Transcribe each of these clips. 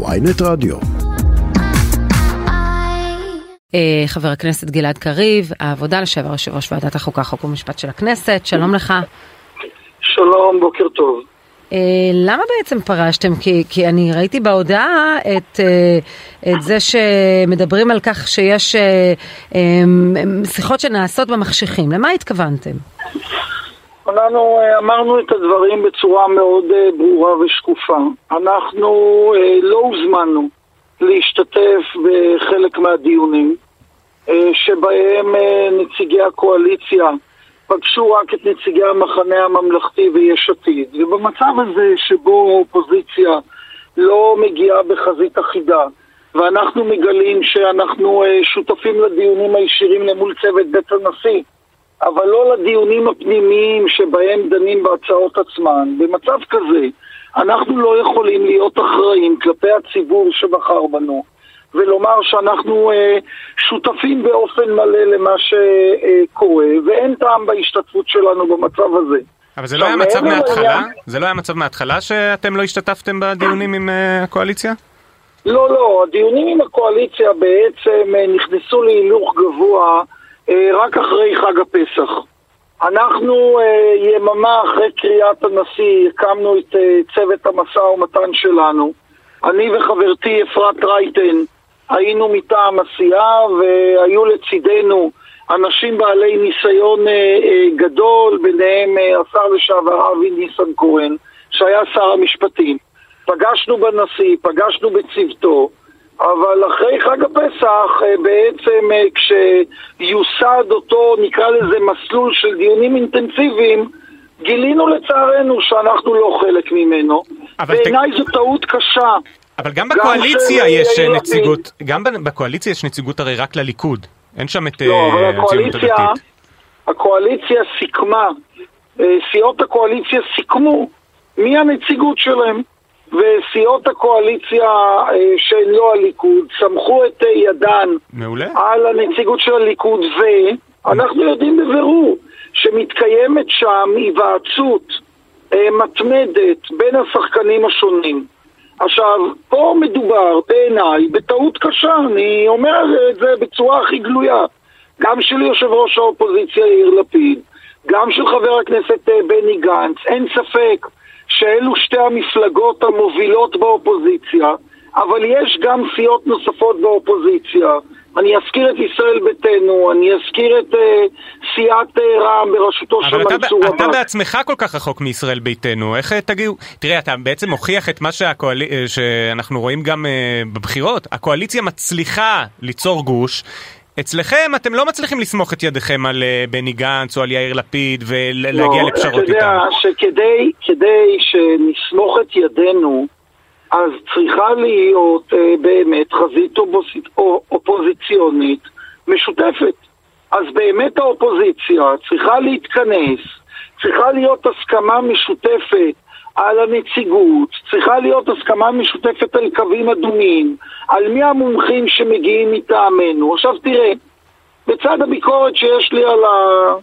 ויינט רדיו. אה, חבר הכנסת גלעד קריב, העבודה לשעבר יושב ראש ועדת החוקה, חוק ומשפט של הכנסת, שלום לך. שלום, בוקר טוב. אה, למה בעצם פרשתם? כי, כי אני ראיתי בהודעה את, אה, את זה שמדברים על כך שיש שיחות שנעשות במחשכים. למה התכוונתם? אנחנו אמרנו את הדברים בצורה מאוד ברורה ושקופה. אנחנו לא הוזמנו להשתתף בחלק מהדיונים. אה, שבהם אה, נציגי הקואליציה פגשו רק את נציגי המחנה הממלכתי ויש עתיד. ובמצב הזה שבו האופוזיציה לא מגיעה בחזית אחידה, ואנחנו מגלים שאנחנו אה, שותפים לדיונים הישירים למול צוות בית הנשיא, אבל לא לדיונים הפנימיים שבהם דנים בהצעות עצמן. במצב כזה, אנחנו לא יכולים להיות אחראים כלפי הציבור שבחר בנו. ולומר שאנחנו אה, שותפים באופן מלא למה שקורה, ואין טעם בהשתתפות שלנו במצב הזה. אבל זה לא היה מצב מההתחלה? זה לא היה מצב מההתחלה שאתם לא השתתפתם בדיונים עם אה, הקואליציה? לא, לא, הדיונים עם הקואליציה בעצם אה, נכנסו להילוך גבוה אה, רק אחרי חג הפסח. אנחנו יממה אחרי קריאת הנשיא הקמנו את צוות המשא ומתן שלנו. אני וחברתי אפרת רייטן היינו מטעם הסיעה והיו לצידנו אנשים בעלי ניסיון אה, אה, גדול, ביניהם אה, השר לשעבר אבי ניסנקורן, שהיה שר המשפטים. פגשנו בנשיא, פגשנו בצוותו, אבל אחרי חג הפסח, בעצם כשיוסד אותו, נקרא לזה מסלול של דיונים אינטנסיביים, גילינו לצערנו שאנחנו לא חלק ממנו. בעיניי ת... זו טעות קשה. אבל גם בקואליציה יש נציגות, גם בקואליציה יש נציגות הרי רק לליכוד. אין שם את לא, אה, הציונות הדתית. הקואליציה סיכמה, אה, סיעות הקואליציה סיכמו מי הנציגות שלהם. וסיעות הקואליציה אה, שהן לא הליכוד סמכו את ידן מעולה. על הנציגות של הליכוד ואנחנו יודעים בבירור שמתקיימת שם היוועצות מתמדת בין השחקנים השונים. עכשיו, פה מדובר בעיניי בטעות קשה, אני אומר את זה בצורה הכי גלויה. גם של יושב ראש האופוזיציה יאיר לפיד, גם של חבר הכנסת אה, בני גנץ, אין ספק שאלו שתי המפלגות המובילות באופוזיציה, אבל יש גם סיעות נוספות באופוזיציה. אני אזכיר את ישראל ביתנו, אני אזכיר את uh, סיעת uh, רע"מ בראשותו של מנסור עבאס. אבל אתה בעצמך כל כך רחוק מישראל ביתנו, איך תגיעו? תראה, אתה בעצם מוכיח את מה שהקואל... שאנחנו רואים גם uh, בבחירות. הקואליציה מצליחה ליצור גוש. אצלכם אתם לא מצליחים לסמוך את ידיכם על uh, בני גנץ או על יאיר לפיד ולהגיע לא, לפשרות איתם. אתה יודע שכדי שנסמוך את ידינו אז צריכה להיות אה, באמת חזית אופוזיציונית משותפת. אז באמת האופוזיציה צריכה להתכנס, צריכה להיות הסכמה משותפת על הנציגות, צריכה להיות הסכמה משותפת על קווים אדומים, על מי המומחים שמגיעים מטעמנו. עכשיו תראה, בצד הביקורת שיש לי על, ה...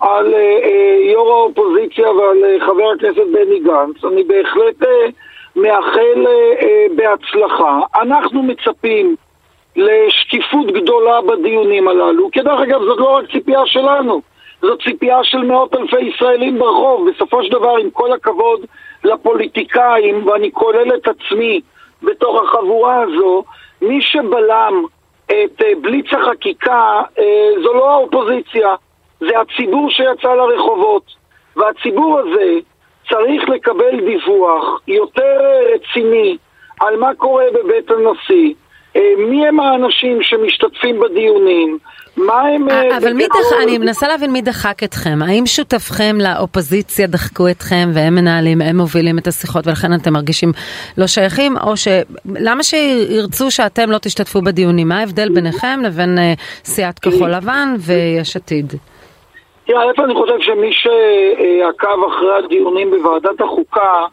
על אה, אה, יו"ר האופוזיציה ועל אה, חבר הכנסת בני גנץ, אני בהחלט... אה, מאחל אה, אה, בהצלחה. אנחנו מצפים לשקיפות גדולה בדיונים הללו, כי דרך אגב זאת לא רק ציפייה שלנו, זאת ציפייה של מאות אלפי ישראלים ברחוב. בסופו של דבר, עם כל הכבוד לפוליטיקאים, ואני כולל את עצמי בתוך החבורה הזו, מי שבלם את אה, בליץ החקיקה אה, זו לא האופוזיציה, זה הציבור שיצא לרחובות. והציבור הזה צריך לקבל דיווח יותר רציני על מה קורה בבית הנשיא, אה, מי הם האנשים שמשתתפים בדיונים, מה הם... אה, אבל מי דח... אני מנסה להבין מי דחק אתכם. האם שותפכם לאופוזיציה דחקו אתכם והם מנהלים, הם מובילים את השיחות ולכן אתם מרגישים לא שייכים? או ש... למה שירצו שאתם לא תשתתפו בדיונים? מה ההבדל ביניכם לבין uh, סיעת כחול לבן ויש עתיד? תראה, איפה אני חושב שמי שעקב אחרי הדיונים בוועדת החוקה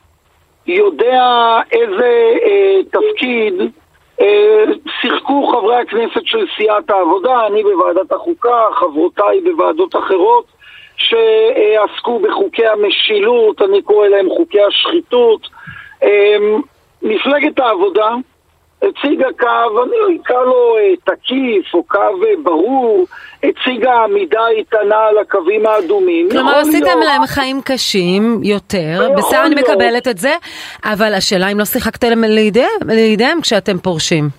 יודע איזה אה, תפקיד אה, שיחקו חברי הכנסת של סיעת העבודה, אני בוועדת החוקה, חברותיי בוועדות אחרות שעסקו בחוקי המשילות, אני קורא להם חוקי השחיתות. אה, מפלגת העבודה הציגה קו, אני אקרא לו אה, תקיף או קו אה, ברור, הציגה עמידה איתנה על הקווים האדומים. כלומר, עשיתם להיות- להם חיים קשים יותר, בסדר, אני. מקבלת את זה, אבל השאלה אם לא שיחקתם לידיהם- לידיהם כשאתם פורשים.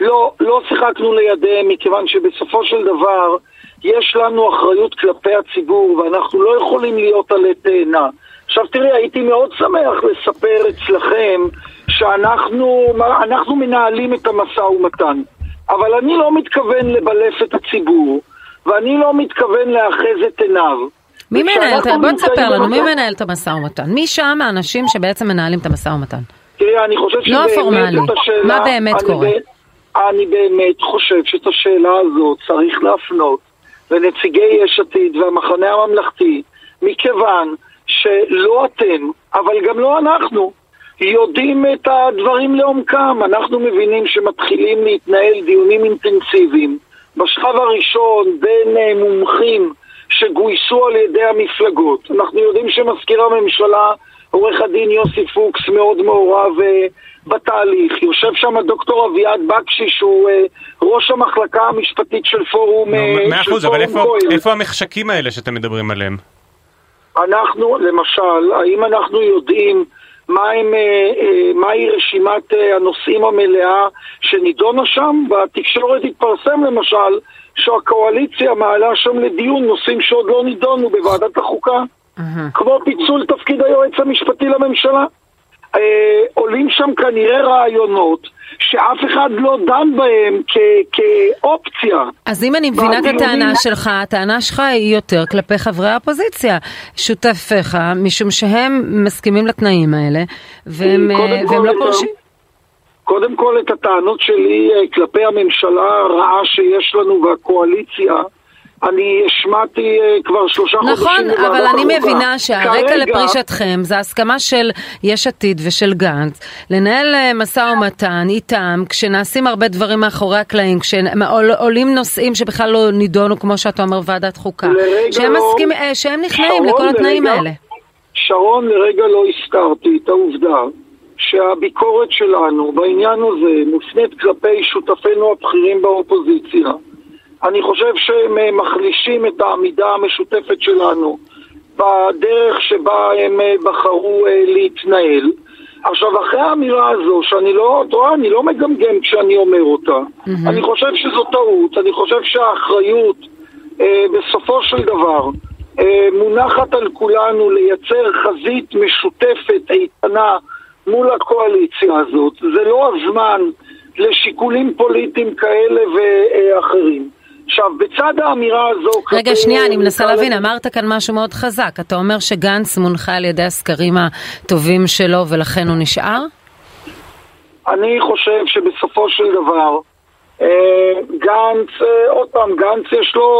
לא, לא שיחקנו לידיהם, מכיוון שבסופו של דבר יש לנו אחריות כלפי הציבור, ואנחנו לא יכולים להיות עלי תאנה. עכשיו תראי, הייתי מאוד שמח לספר אצלכם שאנחנו אנחנו מנהלים את המשא ומתן, אבל אני לא מתכוון לבלף את הציבור, ואני לא מתכוון לאחז את עיניו. מי מנהל, בוא תספר לנו, מי מנהל את המשא ומתן? מי שם האנשים שבעצם מנהלים את המשא ומתן? תראה, אני חושב לא שבאמת הפורמלי. את השאלה... מה באמת קורה? אני באמת חושב שאת השאלה הזאת צריך להפנות לנציגי יש עתיד והמחנה הממלכתי, מכיוון שלא אתם, אבל גם לא אנחנו, יודעים את הדברים לעומקם. אנחנו מבינים שמתחילים להתנהל דיונים אינטנסיביים. בשלב הראשון בין אה, מומחים שגויסו על ידי המפלגות. אנחנו יודעים שמזכיר הממשלה, עורך הדין יוסי פוקס, מאוד מעורב אה, בתהליך. יושב שם דוקטור אביעד בקשי, שהוא אה, ראש המחלקה המשפטית של פורום, אה, מאה אחוז, אבל. איפה המחשקים האלה שאתם מדברים עליהם? אנחנו, למשל, האם אנחנו יודעים מהם, אה, אה, מהי רשימת אה, הנושאים המלאה שנידונה שם? בתקשורת התפרסם למשל שהקואליציה מעלה שם לדיון נושאים שעוד לא נידונו בוועדת החוקה, כמו פיצול תפקיד היועץ המשפטי לממשלה. אה, עולים שם כנראה רעיונות שאף אחד לא דן בהם כ- כאופציה. אז אם אני מבינה את הטענה שלך, הטענה שלך היא יותר כלפי חברי האופוזיציה, שותפיך, משום שהם מסכימים לתנאים האלה, והם, קודם אה, והם לא פורשים. קודם כל את הטענות שלי אה, כלפי הממשלה הרעה שיש לנו והקואליציה, אני השמעתי אה, כבר שלושה נכון, חודשים בוועדת אבל אני. מבינה שהרקע כרגע- לפרישתכם זה הסכמה של יש עתיד ושל גנץ לנהל אה, משא ומתן איתם כשנעשים הרבה דברים מאחורי הקלעים, כשעולים נושאים שבכלל לא נידונו כמו שאתה אומר ועדת חוקה, שהם, לא- מסכים, אה, שהם נכנעים שרון, לכל התנאים לרגע- האלה. שרון, לרגע לא הזכרתי את העובדה שהביקורת שלנו בעניין הזה מופנית כלפי שותפינו הבכירים באופוזיציה. אני חושב שהם אה, מחלישים את העמידה המשותפת שלנו בדרך שבה הם אה, בחרו אה, להתנהל. עכשיו, אחרי האמירה הזו, שאני לא, את רואה, אני לא מגמגם כשאני אומר אותה, אני חושב שזו טעות, אני חושב שהאחריות אה, בסופו של דבר אה, מונחת על כולנו לייצר חזית משותפת איתנה מול הקואליציה הזאת. זה לא הזמן לשיקולים פוליטיים כאלה ואחרים. עכשיו, בצד האמירה הזו... רגע, שנייה, אני מנסה להבין, אמרת כאן משהו מאוד חזק. אתה אומר שגנץ מונחה על ידי הסקרים הטובים שלו ולכן הוא נשאר? אני חושב שבסופו של דבר, אה, גנץ, אה, עוד פעם, גנץ יש לו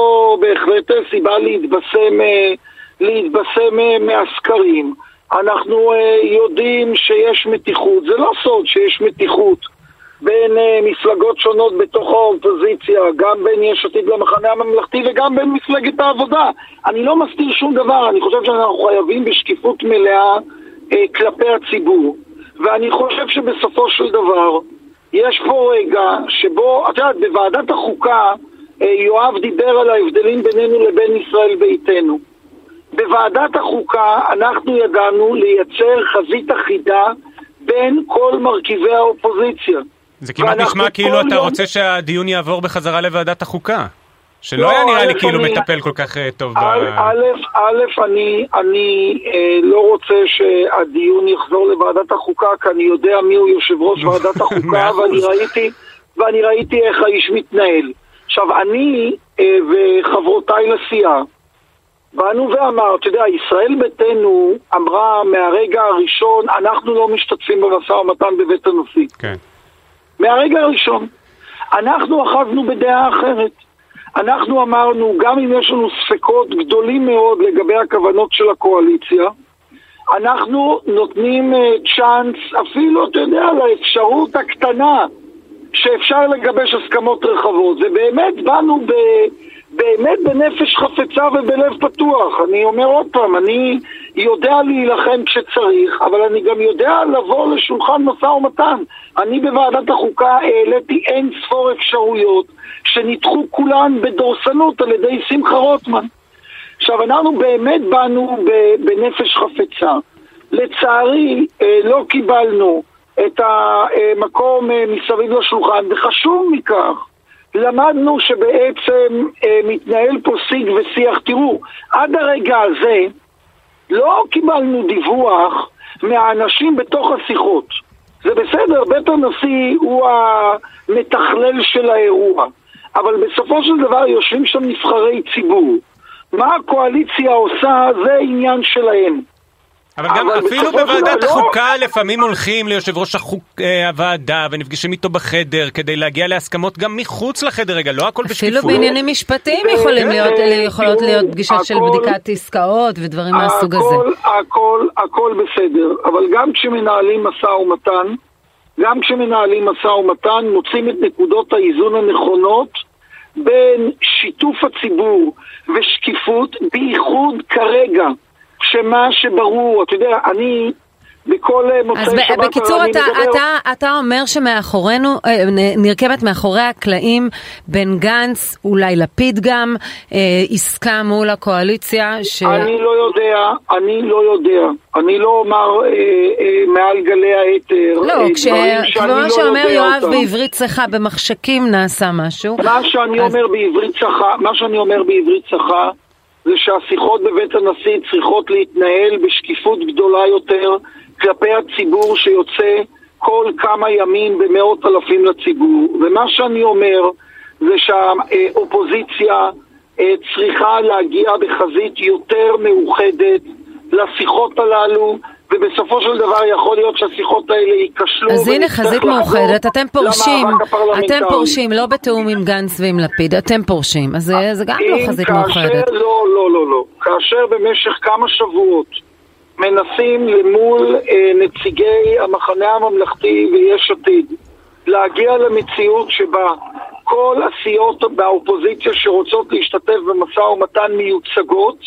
בהחלט סיבה להתבשם, אה, להתבשם אה, מהסקרים. אנחנו אה, יודעים שיש מתיחות, זה לא סוד שיש מתיחות בין אה, מפלגות שונות בתוך האופוזיציה, גם בין יש עתיד למחנה הממלכתי וגם בין מפלגת העבודה. אני לא מסתיר שום דבר, אני חושב שאנחנו חייבים בשקיפות מלאה אה, כלפי הציבור. ואני חושב שבסופו של דבר יש פה רגע שבו, את יודעת, בוועדת החוקה אה, יואב דיבר על ההבדלים בינינו לבין ישראל ביתנו. בוועדת החוקה אנחנו ידענו לייצר חזית אחידה בין כל מרכיבי האופוזיציה. זה כמעט ואנחנו נשמע כאילו אתה יום- רוצה שהדיון יעבור בחזרה לוועדת החוקה. שלא לא, היה נראה לי כאילו אני- מטפל כל כך אה, טוב ב... א', א', אני, אני אה, לא רוצה שהדיון יחזור לוועדת החוקה, כי אני יודע מיהו יושב ראש ועדת החוקה. ואני ראיתי, ואני ראיתי איך האיש מתנהל. עכשיו, אני אה, וחברותיי לסיעה, באנו ואמר, אתה יודע, ישראל ביתנו אמרה מהרגע הראשון, אנחנו לא משתתפים במשא ומתן בבית הנשיא. כן. מהרגע הראשון. אנחנו אחזנו בדעה אחרת. אנחנו אמרנו, גם אם יש לנו ספקות גדולים מאוד לגבי הכוונות של הקואליציה, אנחנו נותנים אה, צ'אנס, אפילו, אתה יודע, לאפשרות הקטנה שאפשר לגבש הסכמות רחבות. ובאמת באנו ב, באמת בנפש חפצה ובלב פתוח. אני אומר עוד פעם, אני יודע להילחם כשצריך, אבל אני גם יודע לבוא לשולחן משא ומתן. אני בוועדת החוקה העליתי אין ספור אפשרויות שנדחו כולן בדורסנות על ידי שמחה רוטמן. עכשיו, אנחנו באמת באנו בנפש חפצה. לצערי, אה, לא קיבלנו את המקום אה, מסביב לשולחן, וחשוב מכך, למדנו שבעצם אה, מתנהל פה שיג ושיח. תראו, עד הרגע הזה לא קיבלנו דיווח מהאנשים בתוך השיחות. זה בסדר, בית הנשיא הוא המתכלל של האירוע, אבל בסופו של דבר יושבים שם נבחרי ציבור. מה הקואליציה עושה זה עניין שלהם. אבל גם אפילו בוועדת לא- החוקה לפעמים הולכים ליושב ראש אה, הוועדה ונפגשים איתו בחדר כדי להגיע להסכמות גם מחוץ לחדר, רגע, לא הכל בשקיפות. אפילו בעניינים משפטיים יכולים להיות, יכולות להיות פגישות של בדיקת עסקאות ודברים מהסוג הזה. הכל, הכל בסדר, אבל גם כשמנהלים משא ומתן, גם כשמנהלים משא ומתן מוצאים את נקודות האיזון הנכונות בין שיתוף הציבור ושקיפות, בייחוד כרגע. שמה שברור, אתה יודע, אני בכל אה, מוצאי שבת... אז בקיצור, אתה, מדבר... אתה, אתה אומר שמאחורינו, אה, נרקמת מאחורי הקלעים בין גנץ, אולי לפיד גם, אה, עסקה מול הקואליציה ש... אני לא יודע, אני לא יודע. אני לא אומר אה, אה, מעל גלי האתר לא, אה, כש... לא שאומר יואב אותם. בעברית צחה, במחשכים נעשה משהו. מה שאני אז... אומר בעברית צחה, מה שאני אומר בעברית צחה, זה שהשיחות בבית הנשיא צריכות להתנהל בשקיפות גדולה יותר כלפי הציבור שיוצא כל כמה ימים במאות אלפים לציבור. ומה שאני אומר זה שהאופוזיציה אה, צריכה להגיע בחזית יותר מאוחדת לשיחות הללו, ובסופו של דבר יכול להיות שהשיחות האלה ייכשלו. אז הנה חזית מאוחדת, אתם פורשים, אתם פורשים, לא בתיאום עם גנץ ועם לפיד, אתם פורשים, אז זה גם לא חזית מאוחדת. לא, לא, לא, לא. כאשר במשך כמה שבועות מנסים למול אה, נציגי המחנה הממלכתי ויש עתיד להגיע למציאות שבה כל הסיעות באופוזיציה שרוצות להשתתף במשא ומתן מיוצגות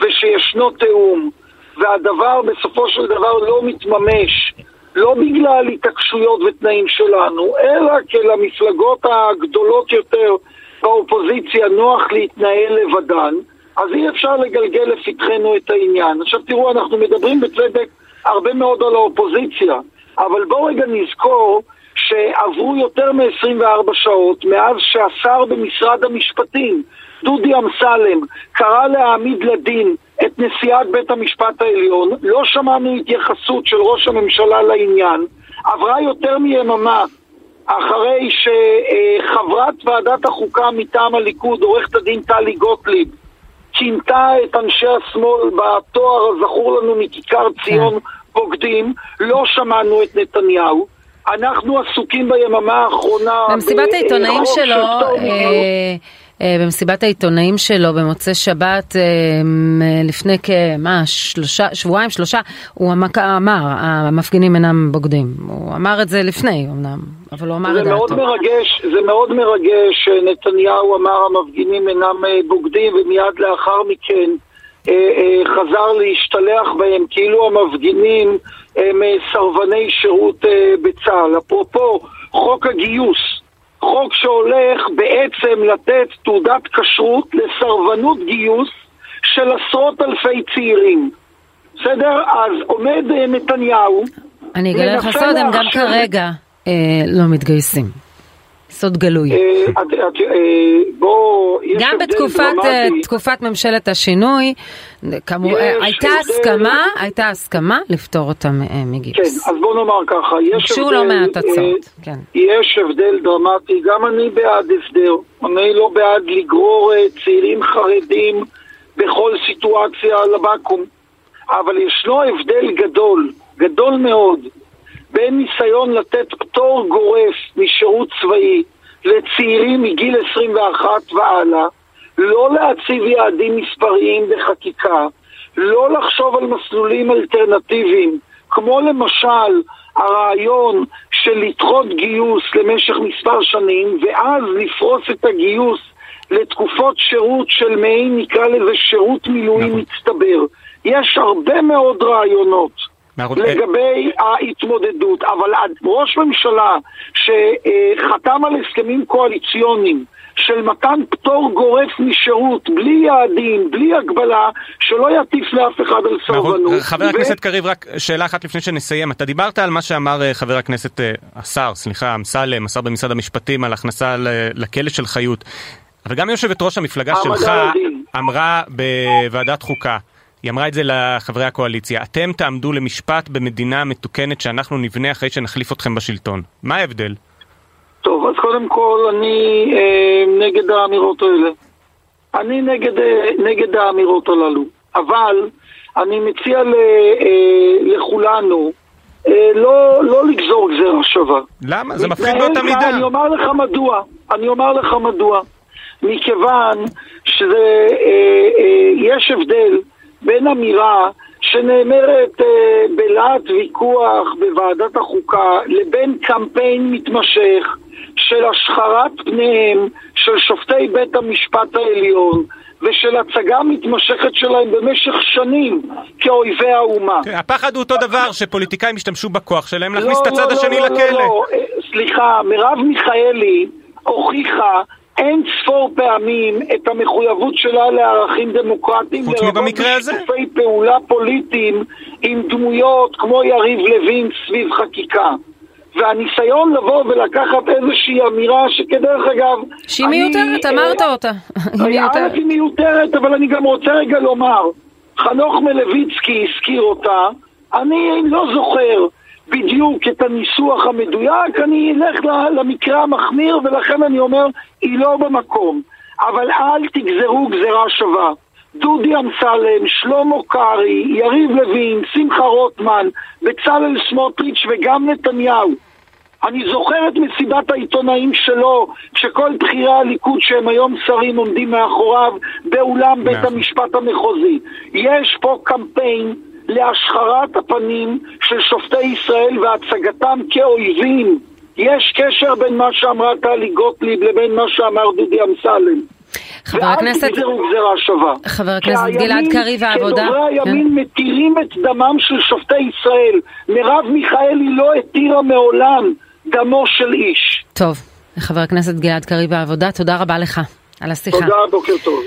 ושישנו תיאום והדבר בסופו של דבר לא מתממש לא בגלל התעקשויות ותנאים שלנו, אלא כי למפלגות הגדולות יותר באופוזיציה נוח להתנהל לבדן, אז אי אפשר לגלגל לפתחנו את העניין. עכשיו תראו, אנחנו מדברים בצדק הרבה מאוד על האופוזיציה, אבל בואו רגע נזכור שעברו יותר מ-24 שעות מאז שהשר במשרד המשפטים, דודי אמסלם, קרא להעמיד לדין את נשיאת בית המשפט העליון, לא שמענו התייחסות של ראש הממשלה לעניין, עברה יותר מיממה אחרי שחברת ועדת החוקה מטעם הליכוד, עורכת הדין טלי גוטליב, כינתה את אנשי השמאל בתואר הזכור לנו מכיכר ציון כן. בוגדים, לא שמענו את נתניהו. אנחנו עסוקים ביממה האחרונה... במסיבת העיתונאים שלו... אה, במסיבת העיתונאים שלו במוצאי שבת אה, לפני כמה, שלושה, שבועיים, שלושה, הוא אמר, המפגינים אינם בוגדים. הוא אמר את זה לפני אמנם, אבל הוא אמר את דעתו. מאוד מרגש, זה מאוד מרגש שנתניהו אמר המפגינים אינם אה, בוגדים, ומיד לאחר מכן חזר להשתלח בהם כאילו המפגינים הם סרבני שירות בצה"ל. אפרופו חוק הגיוס, חוק שהולך בעצם לתת תעודת כשרות לסרבנות גיוס של עשרות אלפי צעירים. בסדר? אז עומד אה, נתניהו... אני אגלה לך סוד, הם גם כרגע אה, לא מתגייסים. סוד גלוי. אה, אה, גם בתקופת ממשלת השינוי, הייתה הסכמה, הייתה הסכמה לפתור אותם מגיוס. כן, אז בוא נאמר ככה, יש הבדל, לא מעט הצעות, כן. יש הבדל דרמטי, גם אני בעד הסדר, אני לא בעד לגרור צעירים חרדים בכל סיטואציה לבקו"ם, אבל ישנו הבדל גדול, גדול מאוד, בין ניסיון לתת פטור גורף משירות צבאי לצעירים מגיל 21 והלאה, לא להציב יעדים מספריים בחקיקה, לא לחשוב על מסלולים אלטרנטיביים, כמו למשל הרעיון של לדחות גיוס למשך מספר שנים, ואז לפרוס את הגיוס לתקופות שירות של מעין, נקרא לזה שירות מילואים נכון. מצטבר. יש הרבה מאוד רעיונות. לגבי ההתמודדות, אבל ראש ממשלה שחתם על הסכמים קואליציוניים של מתן פטור גורף משירות, בלי יעדים, בלי הגבלה, שלא יטיף לאף אחד על סרבנות. חבר ו- הכנסת קריב, רק שאלה אחת לפני שנסיים. אתה דיברת על מה שאמר אה, חבר הכנסת, אה, השר, סליחה, אמסלם, השר במשרד המשפטים, על הכנסה לכלא של חיות. אבל גם יושבת ראש המפלגה העמדה שלך. אמרה בוועדת חוקה, היא אמרה את זה לחברי הקואליציה, אתם תעמדו למשפט במדינה מתוקנת שאנחנו נבנה אחרי שנחליף אתכם בשלטון. מה ההבדל? טוב, אז קודם כל אני אה, נגד האמירות האלה. אני נגד, אה, נגד האמירות הללו. אבל אני מציע ל, אה, לכולנו אה, לא, לא לגזור גזירה שווה. למה? זה מפחיד באותה מידה. אני אומר לך מדוע. אני אומר לך מדוע. מכיוון שזה, אה, אה, הבדל בין אמירה שנאמרת אה, בלהט ויכוח בוועדת החוקה לבין קמפיין מתמשך של השחרת פניהם של שופטי בית המשפט העליון ושל הצגה מתמשכת שלהם במשך שנים כאויבי האומה. כן, הפחד הוא אותו דבר, שפוליטיקאים ישתמשו בכוח שלהם להכניס לא, את הצד לא, השני לא, לא, לכלא. לא, אה, סליחה, מרב מיכאלי הוכיחה אין ספור פעמים את המחויבות שלה לערכים דמוקרטיים, חוץ לרבות מבמקרה הזה. בשיתופי פעולה פוליטיים עם דמויות כמו יריב לוין סביב חקיקה. והניסיון לבוא ולקחת איזושהי אמירה שכדרך אגב... שהיא אני, מיותרת, אה, אמרת אותה. היא א', מיותרת. היא מיותרת, אבל אני גם רוצה רגע לומר, חנוך מלביצקי הזכיר אותה, אני לא זוכר בדיוק את הניסוח המדויק, אני אלך למקרה המחמיר ולכן אני אומר, היא לא במקום. אבל אל תגזרו גזרה שווה. דודי אמסלם, שלמה קרעי, יריב לוין, שמחה רוטמן, בצלאל סמוטריץ' וגם נתניהו. אני זוכר את מסיבת העיתונאים שלו, כשכל בכירי הליכוד שהם היום שרים עומדים מאחוריו באולם בית נכון. המשפט המחוזי. יש פה קמפיין להשחרת הפנים של שופטי ישראל והצגתם כאויבים. יש קשר בין מה שאמרה טלי גוטליב לבין מה שאמר דודי אמסלם. חבר הכנסת, ואל תגזרו גזירה שווה. חבר הכנסת גלעד הימין- קריב והעבודה, כי דוברי כן. הימין מתירים את דמם של שופטי ישראל. מרב מיכאלי לא התירה מעולם דמו של איש. טוב, חבר הכנסת גלעד קריב והעבודה, תודה רבה לך על השיחה. תודה, בוקר טוב.